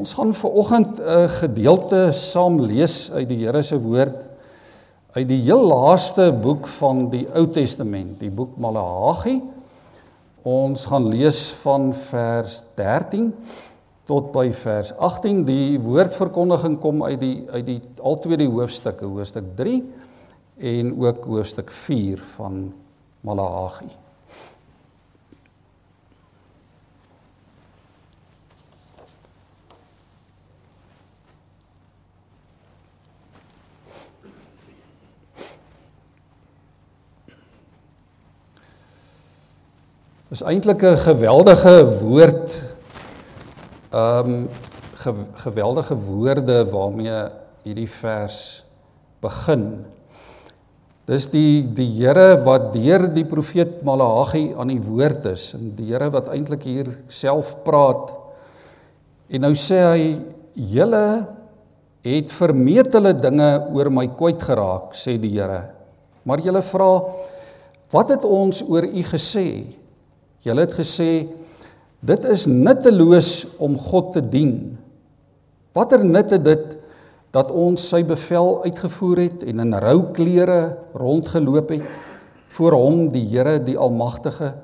Ons gaan ver oggend 'n gedeelte saam lees uit die Here se woord uit die heel laaste boek van die Ou Testament, die boek Maleagi. Ons gaan lees van vers 13 tot by vers 18. Die woordverkondiging kom uit die uit die altwee die hoofstukke, hoofstuk 3 en ook hoofstuk 4 van Maleagi. Is eintlik 'n geweldige woord ehm um, ge, geweldige woorde waarmee hierdie vers begin. Dis die die Here wat deur die profeet Maleagi aan die woord is en die Here wat eintlik hier self praat. En nou sê hy julle het vermetele dinge oor my kwyt geraak sê die Here. Maar julle vra wat het ons oor u gesê? Julle het gesê dit is nutteloos om God te dien. Watter nut het dit dat ons sy bevel uitgevoer het en in rou klere rondgeloop het voor hom die Here die Almagtige?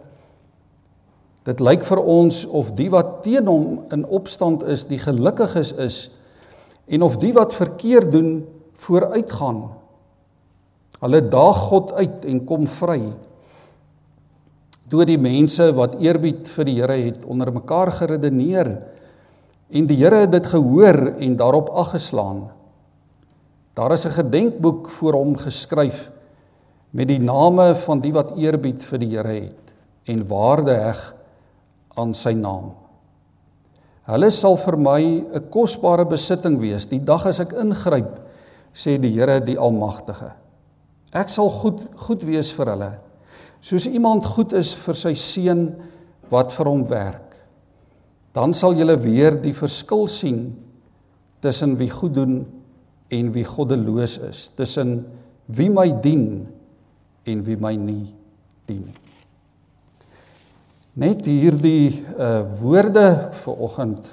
Dit lyk vir ons of die wat teen hom in opstand is, die gelukkiges is en of die wat verkeerd doen vooruitgaan. Hulle daag God uit en kom vry toe die mense wat eerbied vir die Here het onder mekaar geredeneer en die Here het dit gehoor en daarop aggeslaan. Daar is 'n gedenkboek vir hom geskryf met die name van die wat eerbied vir die Here het en waarde heg aan sy naam. Hulle sal vir my 'n kosbare besitting wees die dag as ek ingryp, sê die Here die Almagtige. Ek sal goed goed wees vir hulle soos iemand goed is vir sy seun wat vir hom werk. Dan sal julle weer die verskil sien tussen wie goed doen en wie goddeloos is, tussen wie my dien en wie my nie dien. Net hierdie uh woorde vir oggend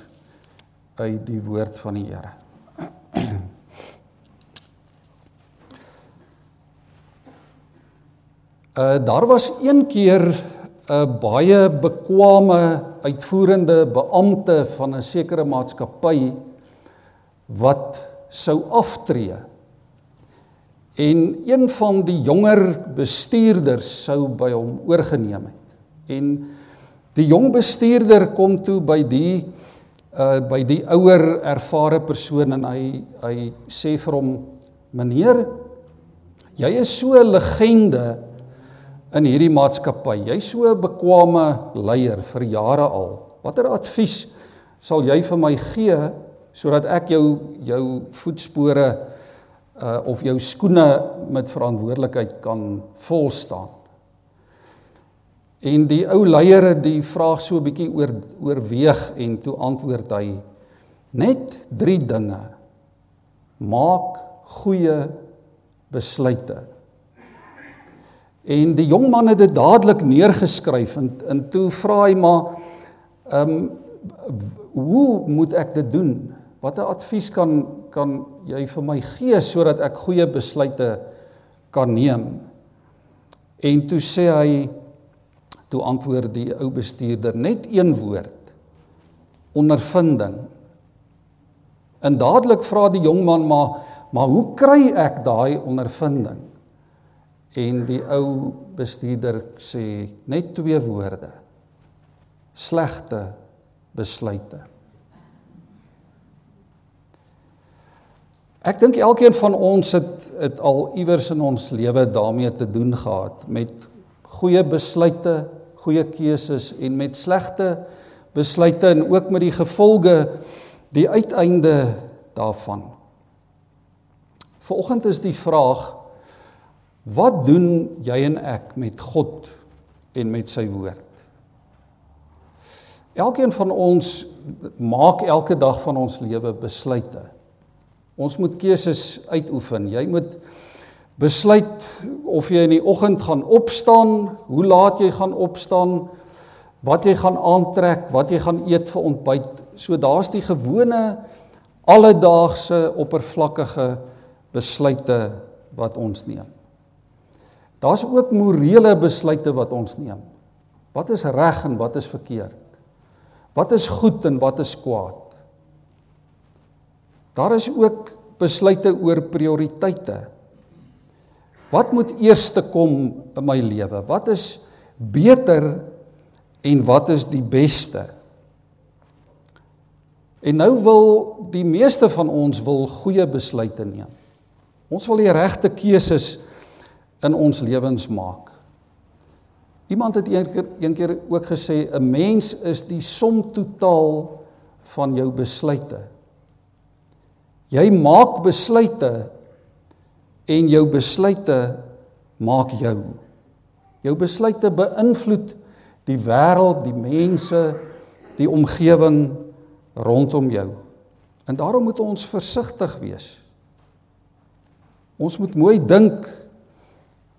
uit die woord van die Here. Uh daar was een keer 'n baie bekwame uitvoerende beampte van 'n sekere maatskappy wat sou aftree. En een van die jonger bestuurders sou by hom oorgeneem het. En die jong bestuurder kom toe by die uh by die ouer ervare persoon en hy hy sê vir hom: "Meneer, jy is so 'n legende in hierdie maatskappy. Jy's so 'n bekwame leier vir jare al. Watter advies sal jy vir my gee sodat ek jou jou voetspore uh of jou skoene met verantwoordelikheid kan vol staan? En die ou leier het die vraag so 'n bietjie oor oorweeg en toe antwoord hy net 3 dinge. Maak goeie besluite. En die jong man het dit dadelik neergeskryf en en toe vra hy maar ehm um, hoe moet ek dit doen? Watter advies kan kan jy vir my gee sodat ek goeie besluite kan neem? En toe sê hy toe antwoord die ou bestuurder net een woord: ondervinding. En dadelik vra die jong man maar maar hoe kry ek daai ondervinding? En die ou bestuurder sê net twee woorde. Slegte besluite. Ek dink elkeen van ons het het al iewers in ons lewe daarmee te doen gehad met goeie besluite, goeie keuses en met slegte besluite en ook met die gevolge die uiteinde daarvan. Vanoggend is die vraag Wat doen jy en ek met God en met sy woord? Elkeen van ons maak elke dag van ons lewe besluite. Ons moet keuses uitoefen. Jy moet besluit of jy in die oggend gaan opstaan, hoe laat jy gaan opstaan, wat jy gaan aantrek, wat jy gaan eet vir ontbyt. So daar's die gewone alledaagse oppervlakkige besluite wat ons neem. Daar's ook morele besluite wat ons neem. Wat is reg en wat is verkeerd? Wat is goed en wat is kwaad? Daar is ook besluite oor prioriteite. Wat moet eerste kom in my lewe? Wat is beter en wat is die beste? En nou wil die meeste van ons wil goeie besluite neem. Ons wil die regte keuses in ons lewens maak. Iemand het eendag een keer ook gesê 'n mens is die som totaal van jou besluite. Jy maak besluite en jou besluite maak jou. Jou besluite beïnvloed die wêreld, die mense, die omgewing rondom jou. En daarom moet ons versigtig wees. Ons moet mooi dink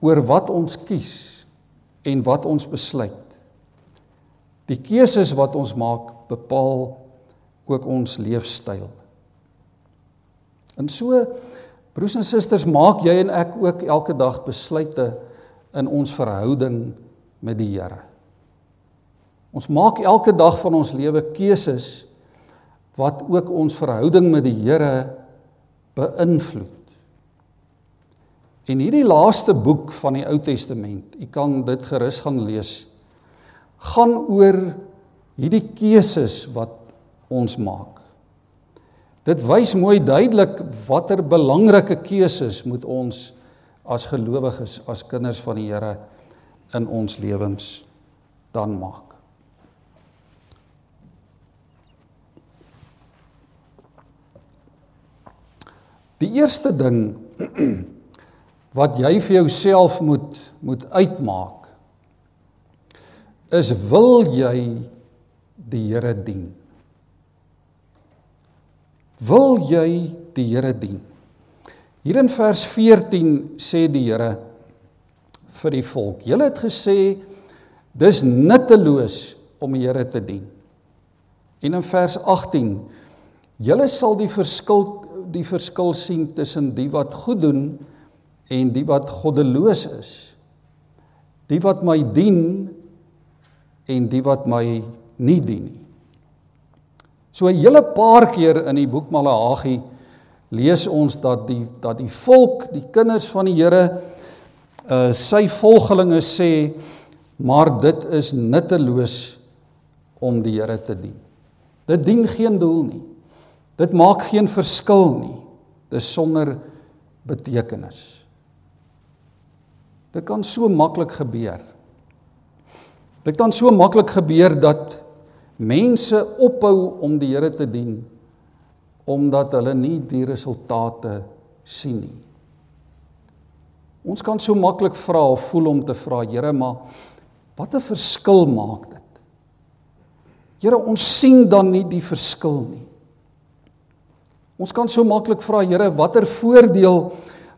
oor wat ons kies en wat ons besluit. Die keuses wat ons maak bepaal ook ons leefstyl. En so broers en susters, maak jy en ek ook elke dag besluite in ons verhouding met die Here. Ons maak elke dag van ons lewe keuses wat ook ons verhouding met die Here beïnvloed. En hierdie laaste boek van die Ou Testament, u kan dit gerus gaan lees, gaan oor hierdie keuses wat ons maak. Dit wys mooi duidelik watter belangrike keuses moet ons as gelowiges, as kinders van die Here in ons lewens dan maak. Die eerste ding wat jy vir jouself moet moet uitmaak is wil jy die Here dien? Wil jy die Here dien? Hier in vers 14 sê die Here vir die volk: "Julle het gesê dis nutteloos om die Here te dien." En in vers 18: "Julle sal die verskil die verskil sien tussen die wat goed doen en die wat goddeloos is. Die wat my dien en die wat my nie dien nie." So 'n hele paar keer in die boek Maleagi lees ons dat die dat die volk, die kinders van die Here uh sy volgelinge sê maar dit is nutteloos om die Here te dien. Dit dien geen doel nie. Dit maak geen verskil nie. Dis sonder betekenis. Dit kan so maklik gebeur. Dit kan so maklik gebeur dat mense ophou om die Here te dien omdat hulle nie die resultate sien nie. Ons kan so maklik vra of voel om te vra, Here, maar wat 'n verskil maak dit? Here, ons sien dan nie die verskil nie. Ons kan so maklik vra, Here, watter voordeel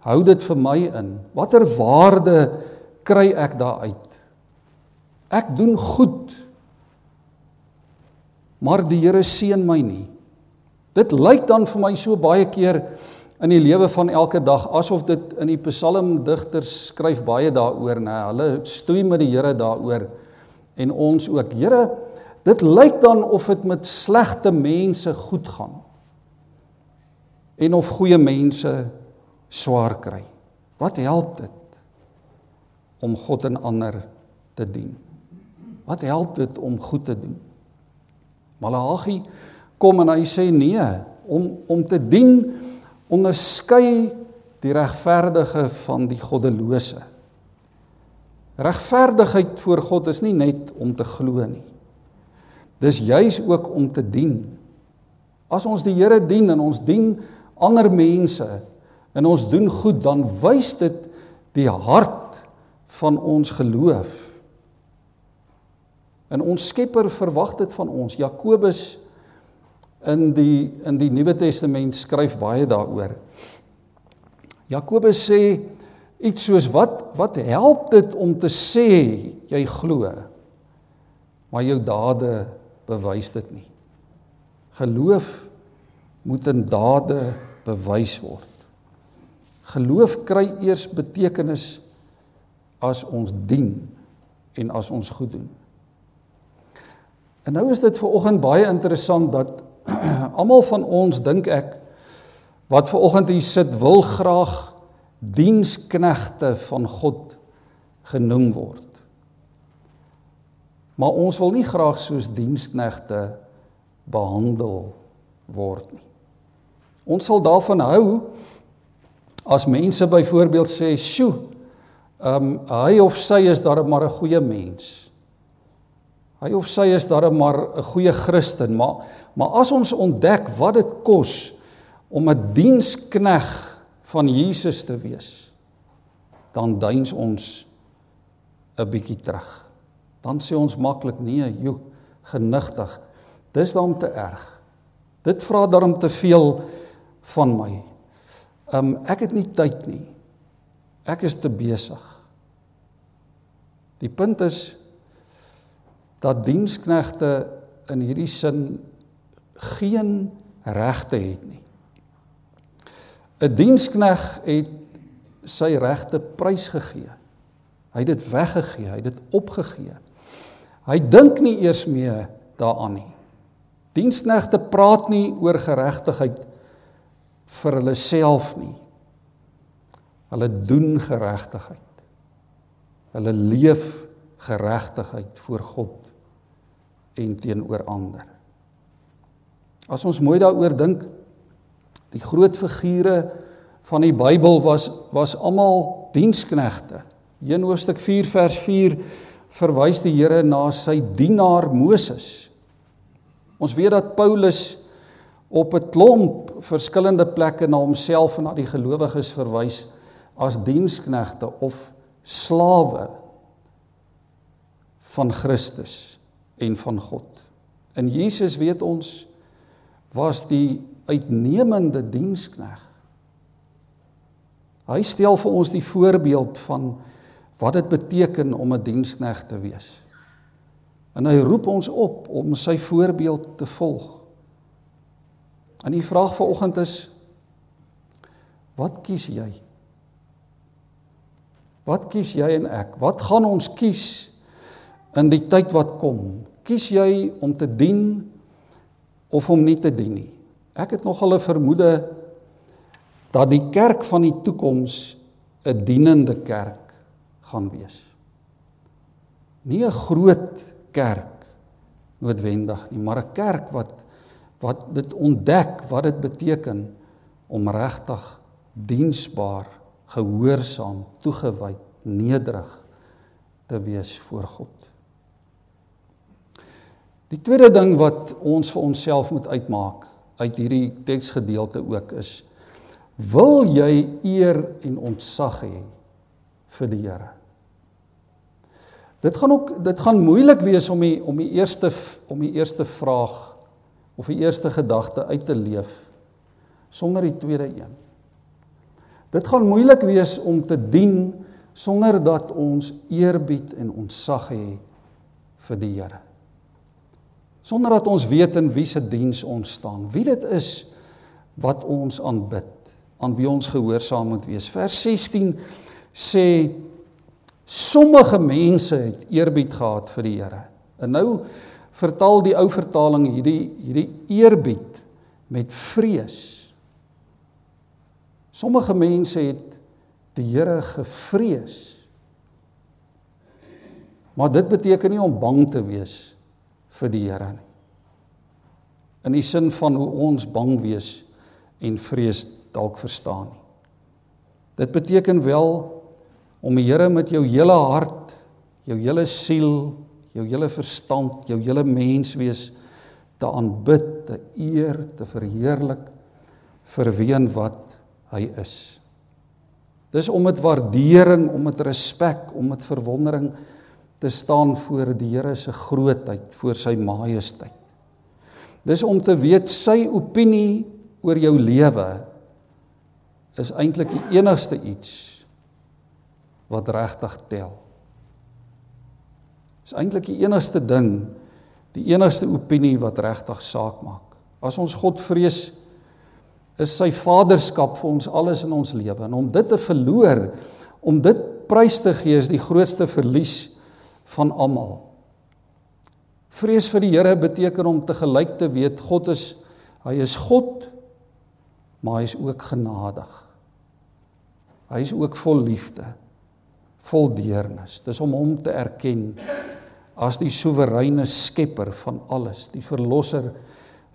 hou dit vir my in? Watter waarde kry ek daaruit? Ek doen goed maar die Here seën my nie. Dit lyk dan vir my so baie keer in die lewe van elke dag asof dit in die psalmdigters skryf baie daaroor, nê. Hulle stoei met die Here daaroor en ons ook. Here, dit lyk dan of dit met slegte mense goed gaan. En of goeie mense swaar kry. Wat help dit om God en ander te dien? Wat help dit om goed te doen? Malagi kom en hy sê nee, om om te dien onderskei die regverdige van die goddelose. Regverdigheid voor God is nie net om te glo nie. Dis juis ook om te dien. As ons die Here dien en ons dien ander mense en ons doen goed, dan wys dit die hart van ons geloof. En ons Skepper verwag dit van ons. Jakobus in die in die Nuwe Testament skryf baie daaroor. Jakobus sê iets soos wat wat help dit om te sê jy glo? maar jou dade bewys dit nie. Geloof moet in dade bewys word. Geloof kry eers betekenis as ons dien en as ons goed doen. En nou is dit vir oggend baie interessant dat almal van ons dink ek wat ver oggend hier sit wil graag diensknegte van God genoem word. Maar ons wil nie graag soos diensknegte behandel word nie. Ons sal daarvan hou as mense byvoorbeeld sê, "Sjoe, ehm um, hy of sy is darem maar 'n goeie mens." Hy of sy is darem maar 'n goeie Christen, maar maar as ons ontdek wat dit kos om 'n dienskneg van Jesus te wees, dan duins ons 'n bietjie terug. Dan sê ons maklik nee, joe, genigtig. Dis dan te erg. Dit vra daarom te veel van my. Um ek het nie tyd nie. Ek is te besig. Die punt is dat diensknegte in hierdie sin geen regte het nie. 'n Dienskneg het sy regte prys gegee. Hy het dit weggegee, hy het dit opgegee. Hy dink nie eers meer daaraan nie. Diensknegte praat nie oor geregtigheid vir hulle self nie. Hulle doen geregtigheid. Hulle leef geregtigheid voor God en teenoor ander. As ons mooi daaroor dink, die groot figure van die Bybel was was almal diensknegte. 1 hoofstuk 4 vers 4 verwys die Here na sy dienaar Moses. Ons weet dat Paulus op 'n klomp verskillende plekke na homself en na die gelowiges verwys as diensknegte of slawe van Christus en van God. In Jesus weet ons was die uitnemende dienskneg. Hy stel vir ons die voorbeeld van wat dit beteken om 'n dienskneg te wees. En hy roep ons op om sy voorbeeld te volg. En die vraag vanoggend is wat kies jy? Wat kies jy en ek? Wat gaan ons kies in die tyd wat kom, kies jy om te dien of om nie te dien nie. Ek het nog 'n vermoede dat die kerk van die toekoms 'n dienende kerk gaan wees. Nie 'n groot kerk noodwendig nie, maar 'n kerk wat wat dit ontdek wat dit beteken om regtig diensbaar, gehoorsaam, toegewyd, nederig te wees voor God. Die tweede ding wat ons vir onsself moet uitmaak uit hierdie teksgedeelte ook is wil jy eer en ontzag hê vir die Here. Dit gaan ook dit gaan moeilik wees om die om die eerste om die eerste vraag of die eerste gedagte uit te leef sonder die tweede een. Dit gaan moeilik wees om te dien sonder dat ons eerbied en ontzag het vir die Here sonder dat ons weet in wie se diens ons staan. Wie dit is wat ons aanbid, aan wie ons gehoorsaam moet wees. Vers 16 sê sommige mense het eerbied gehad vir die Here. En nou vertaal die ou vertaling hierdie hierdie eerbied met vrees. Sommige mense het die Here gevrees. Maar dit beteken nie om bang te wees vir die Here nie. In die sin van hoe ons bang wees en vrees dalk verstaan nie. Dit beteken wel om die Here met jou hele hart, jou hele siel, jou hele verstand, jou hele menswees te aanbid, te eer, te verheerlik vir wie en wat hy is. Dis om met waardering, om met respek, om met verwondering te staan voor die Here se grootheid, voor sy majesteit. Dis om te weet sy opinie oor jou lewe is eintlik die enigste iets wat regtig tel. Is eintlik die enigste ding die enigste opinie wat regtig saak maak. As ons God vrees, is sy vaderskap vir ons alles in ons lewe en om dit te verloor, om dit prys te gee is die grootste verlies van almal. Vrees vir die Here beteken om te gelyk te weet God is hy is God, maar hy is ook genadig. Hy is ook vol liefde, vol deernis. Dis om hom te erken as die soewereine skepper van alles, die verlosser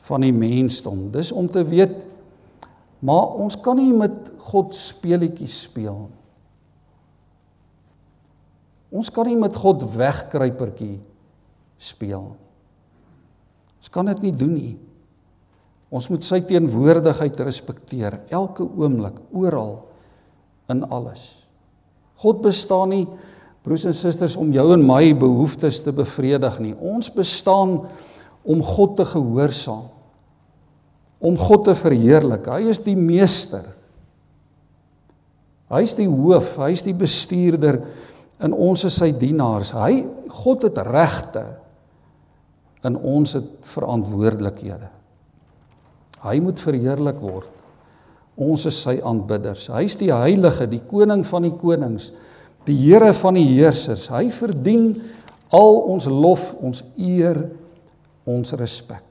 van die mensdom. Dis om te weet maar ons kan nie met God speletjies speel nie. Ons kan nie met God wegkruipertjie speel nie. Ons kan dit nie doen nie. Ons moet sy teenwoordigheid respekteer elke oomblik, oral in alles. God bestaan nie broers en susters om jou en my behoeftes te bevredig nie. Ons bestaan om God te gehoorsaam. Om God te verheerlik. Hy is die meester. Hy is die hoof, hy is die bestuurder en ons is sy dienaars. Hy God het regte in ons het verantwoordelikhede. Hy moet verheerlik word. Ons is sy aanbidders. Hy is die heilige, die koning van die konings, die Here van die heersers. Hy verdien al ons lof, ons eer, ons respek.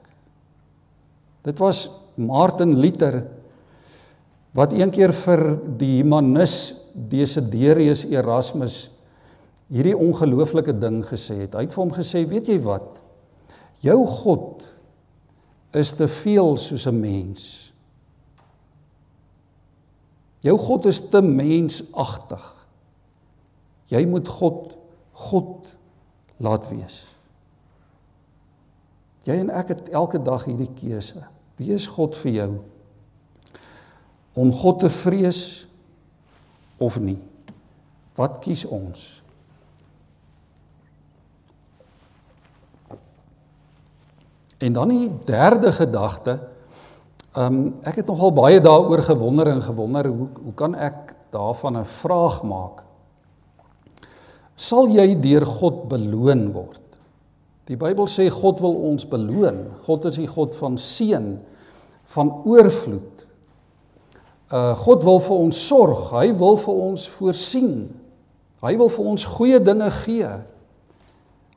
Dit was Martin Luther wat eendag vir die humanis Desiderius Erasmus hierdie ongelooflike ding gesê het. Hy het vir hom gesê, "Weet jy wat? Jou God is te veel soos 'n mens. Jou God is te mensagtig. Jy moet God God laat wees." Jy en ek het elke dag hierdie keuse. Wie is God vir jou? Om God te vrees of nie? Wat kies ons? En dan die derde gedagte. Ehm um, ek het nogal baie daaroor gewonder en gewonder hoe hoe kan ek daarvan 'n vraag maak? Sal jy deur God beloon word? Die Bybel sê God wil ons beloon. God is die God van seën, van oorvloed. Uh God wil vir ons sorg. Hy wil vir ons voorsien. Hy wil vir ons goeie dinge gee.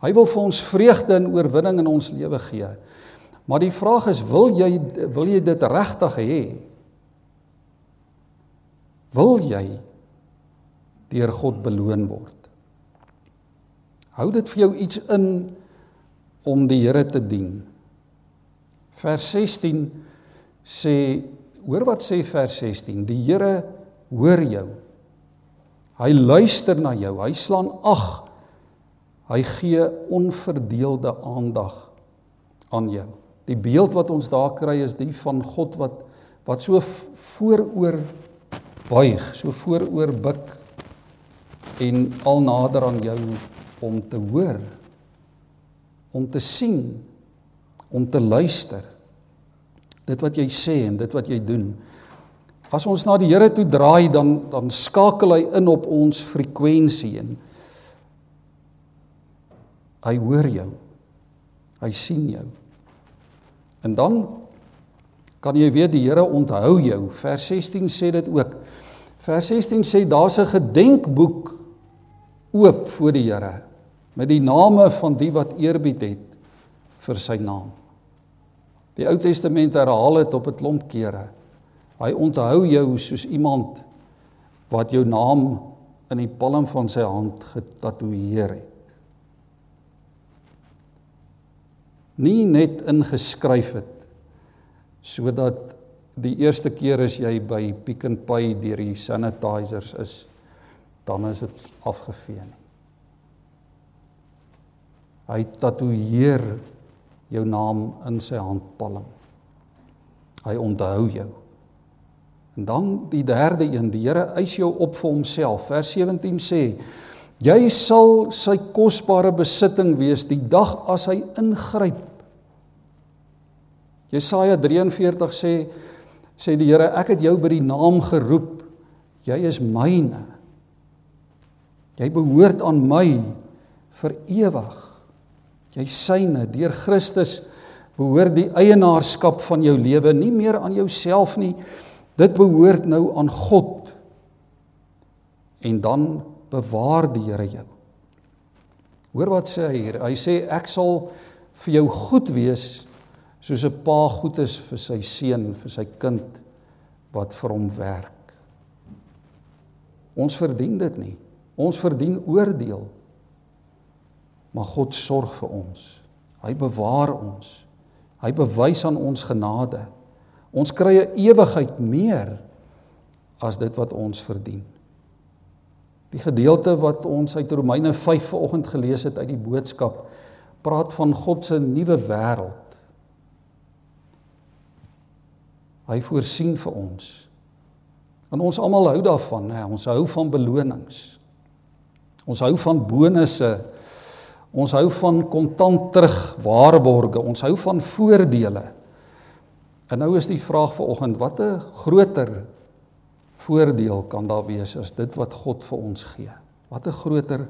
Hy wil vir ons vreugde en oorwinning in ons lewe gee. Maar die vraag is, wil jy wil jy dit regtig hê? Wil jy deur God beloon word? Hou dit vir jou iets in om die Here te dien? Vers 16 sê hoor wat sê vers 16 die Here hoor jou. Hy luister na jou. Hy slaan ag. Hy gee onverdeelde aandag aan jou. Die beeld wat ons daar kry is die van God wat wat so vooroor buig, so vooroor buig en al nader aan jou om te hoor, om te sien, om te luister. Dit wat jy sê en dit wat jy doen. As ons na die Here toe draai dan dan skakel hy in op ons frekwensie en hy hoor jou. Hy sien jou. En dan kan jy weet die Here onthou jou. Vers 16 sê dit ook. Vers 16 sê daar's 'n gedenkboek oop voor die Here met die name van die wat eerbied het vir sy naam. Die Ou Testament herhaal dit op 'n klomp kere. Hy onthou jou soos iemand wat jou naam in die palm van sy hand getatoeëer het. nie net ingeskryf het sodat die eerste keer as jy by Pick n Pay deur die sanitizers is dan is dit afgevee nie. Hy tatoeëer jou naam in sy handpalm. Hy onthou jou. En dan die derde een, die Here eis jou op vir homself. Vers 17 sê: Jy sal sy kosbare besitting wees die dag as hy ingryp. Jesaja 43 sê sê die Here, ek het jou by die naam geroep. Jy is myne. Jy behoort aan my vir ewig. Jy syne deur Christus behoort die eienaarskap van jou lewe nie meer aan jouself nie. Dit behoort nou aan God. En dan bewaar die Here jou. Hoor wat sê hy hier? Hy sê ek sal vir jou goed wees soos 'n pa goed is vir sy seun, vir sy kind wat vir hom werk. Ons verdien dit nie. Ons verdien oordeel. Maar God sorg vir ons. Hy bewaar ons. Hy bewys aan ons genade. Ons kry 'n ewigheid meer as dit wat ons verdien. Die gedeelte wat ons uit Romeine 5 vanoggend gelees het uit die boodskap praat van God se nuwe wêreld. Hy voorsien vir ons. En ons almal hou daarvan, hè. Ons hou van belonings. Ons hou van bonusse. Ons hou van kontant terugwaarborge. Ons hou van voordele. En nou is die vraag vanoggend, watter groter voordeel kan daar wees as dit wat God vir ons gee? Watter groter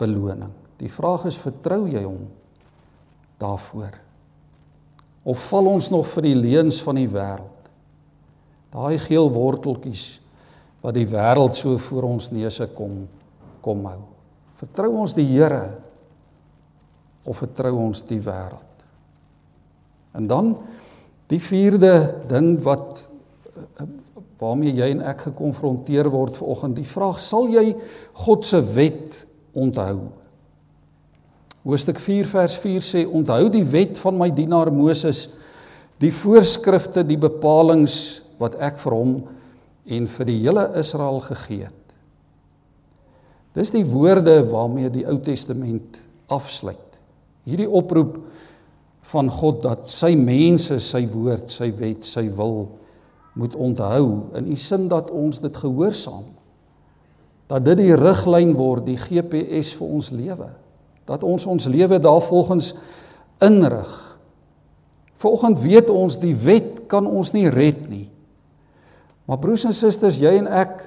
beloning? Die vraag is, vertrou jy hom daarvoor? Of val ons nog vir die leuns van die wêreld? Daai geel worteltjies wat die wêreld so voor ons neuse kom kom hou. Vertrou ons die Here of vertrou ons die wêreld? En dan die vierde ding wat waarmee jy en ek gekonfronteer word vanoggend, die vraag sal jy God se wet onthou? Hoofstuk 4 vers 4 sê onthou die wet van my dienaar Moses, die voorskrifte, die bepalinge wat ek vir hom en vir die hele Israel gegee het. Dis die woorde waarmee die Ou Testament afsluit. Hierdie oproep van God dat sy mense sy woord, sy wet, sy wil moet onthou in die sin dat ons dit gehoorsaam. Dat dit die riglyn word, die GPS vir ons lewe. Dat ons ons lewe daarvolgens inrig. Vanoggend weet ons die wet kan ons nie red nie. Maar broers en susters, jy en ek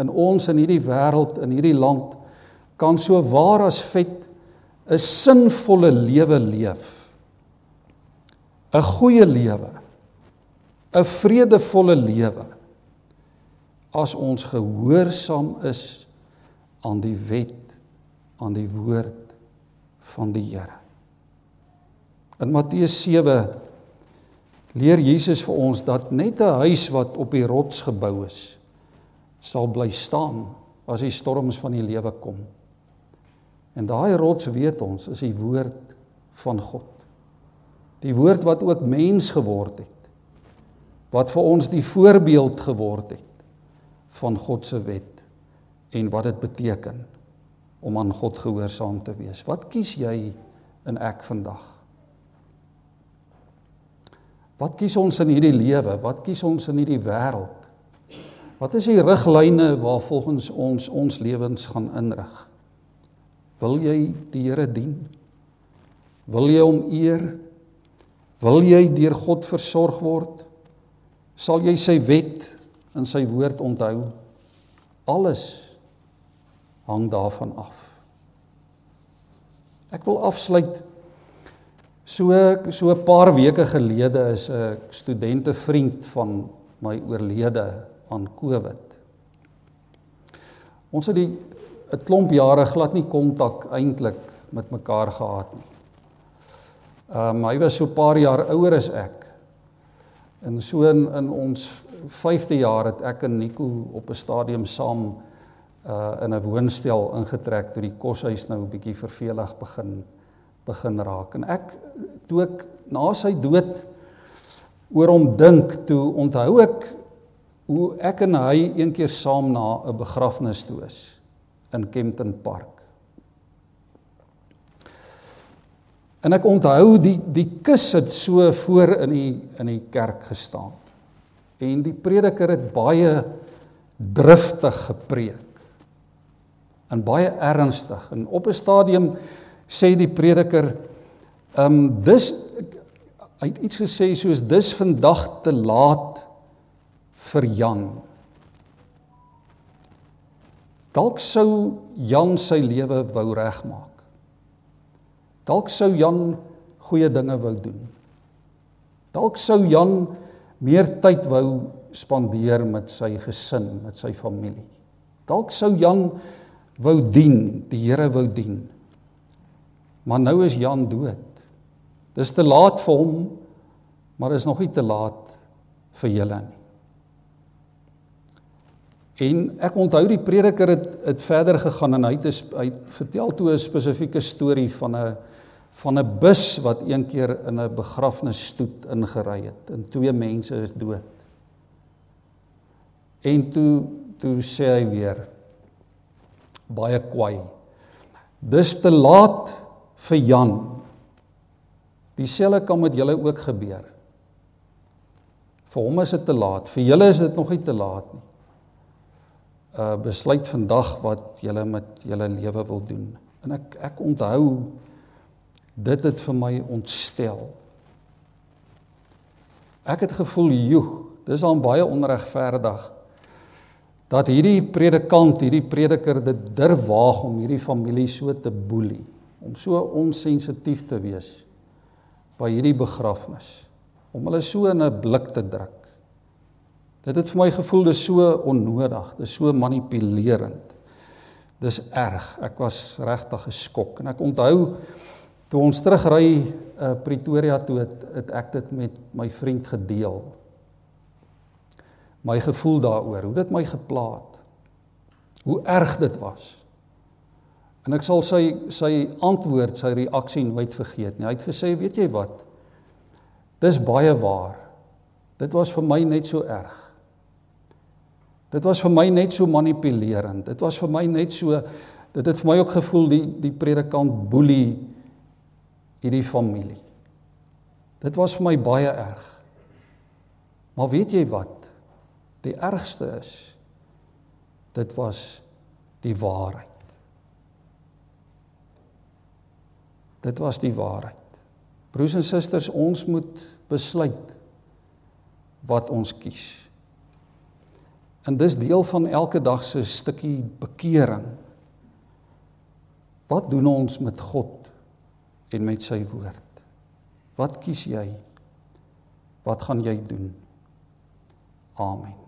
in ons in hierdie wêreld, in hierdie land kan so waar as vet 'n sinvolle lewe leef. 'n Goeie lewe. 'n Vredevolle lewe as ons gehoorsaam is aan die wet, aan die woord van die Here. In Matteus 7 leer Jesus vir ons dat net 'n huis wat op die rots gebou is, sal bly staan as die storms van die lewe kom. En daai rots weet ons is die woord van God. Die woord wat ook mens geword het. Wat vir ons die voorbeeld geword het van God se wet en wat dit beteken om aan God gehoorsaam te wees. Wat kies jy in ek vandag? Wat kies ons in hierdie lewe? Wat kies ons in hierdie wêreld? Wat is die riglyne waarvolgens ons ons lewens gaan inrig? Wil jy die Here dien? Wil jy hom eer? Wil jy deur God versorg word? Sal jy sy wet en sy woord onthou? Alles hang daarvan af. Ek wil afsluit so so 'n paar weke gelede is 'n studente vriend van my oorlede aan COVID. Ons het die 'n klomp jare glad nie kontak eintlik met mekaar gehad nie. Ehm um, hy was so 'n paar jaar ouer as ek. En so in, in ons 5de jaar het ek en Nico op 'n stadium saam uh in 'n woonstel ingetrek toe die koshuis nou 'n bietjie vervelig begin begin raak. En ek toe ek na sy dood oor hom dink, toe onthou ek hoe ek en hy een keer saam na 'n begrafnis toe is in Kempton Park. En ek onthou die die kus het so voor in die in die kerk gestaan. En die prediker het baie driftig gepreek. En baie ernstig en op 'n stadium sê die prediker ehm um, dis hy het iets gesê soos dis vandag te laat vir Jan. Dalk sou Jan sy lewe wou regmaak. Dalk sou Jan goeie dinge wou doen. Dalk sou Jan meer tyd wou spandeer met sy gesin, met sy familie. Dalk sou Jan wou dien, die Here wou dien. Maar nou is Jan dood. Dis te laat vir hom, maar is nog nie te laat vir julle nie. En ek onthou die prediker het het verder gegaan en hy het hy het vertel toe 'n spesifieke storie van 'n van 'n bus wat een keer in 'n begrafnisstoet ingery het en twee mense is dood. En toe toe sê hy weer baie kwaai. Dis te laat vir Jan. Dieselfde kan met julle ook gebeur. Vir hom is dit te laat, vir julle is dit nog nie te laat nie. Uh besluit vandag wat julle met julle lewe wil doen. En ek ek onthou dit het vir my ontstel. Ek het gevoel, "Joe, dis al baie onregverdig dat hierdie predikant, hierdie prediker dit durf waag om hierdie familie so te boelie, om so onsensitief te wees by hierdie begrafnis, om hulle so in 'n blik te druk. Dit het vir my gevoel dis so onnodig, dis so manipulerend. Dis erg. Ek was regtig geskok en ek onthou toe ons terugry uh, Pretoria toe het, het ek dit met my vriend gedeel my gevoel daaroor, hoe dit my gepla het. Hoe erg dit was. En ek sal sy sy antwoord, sy reaksie nooit vergeet nie. Hy het gesê, "Weet jy wat? Dis baie waar. Dit was vir my net so erg. Dit was vir my net so manipulerend. Dit was vir my net so dit het vir my ook gevoel die die predikant boelie hierdie familie. Dit was vir my baie erg. Maar weet jy wat? Die ergste is dit was die waarheid. Dit was die waarheid. Broers en susters, ons moet besluit wat ons kies. En dis deel van elke dag se stukkie bekering. Wat doen ons met God en met sy woord? Wat kies jy? Wat gaan jy doen? Amen.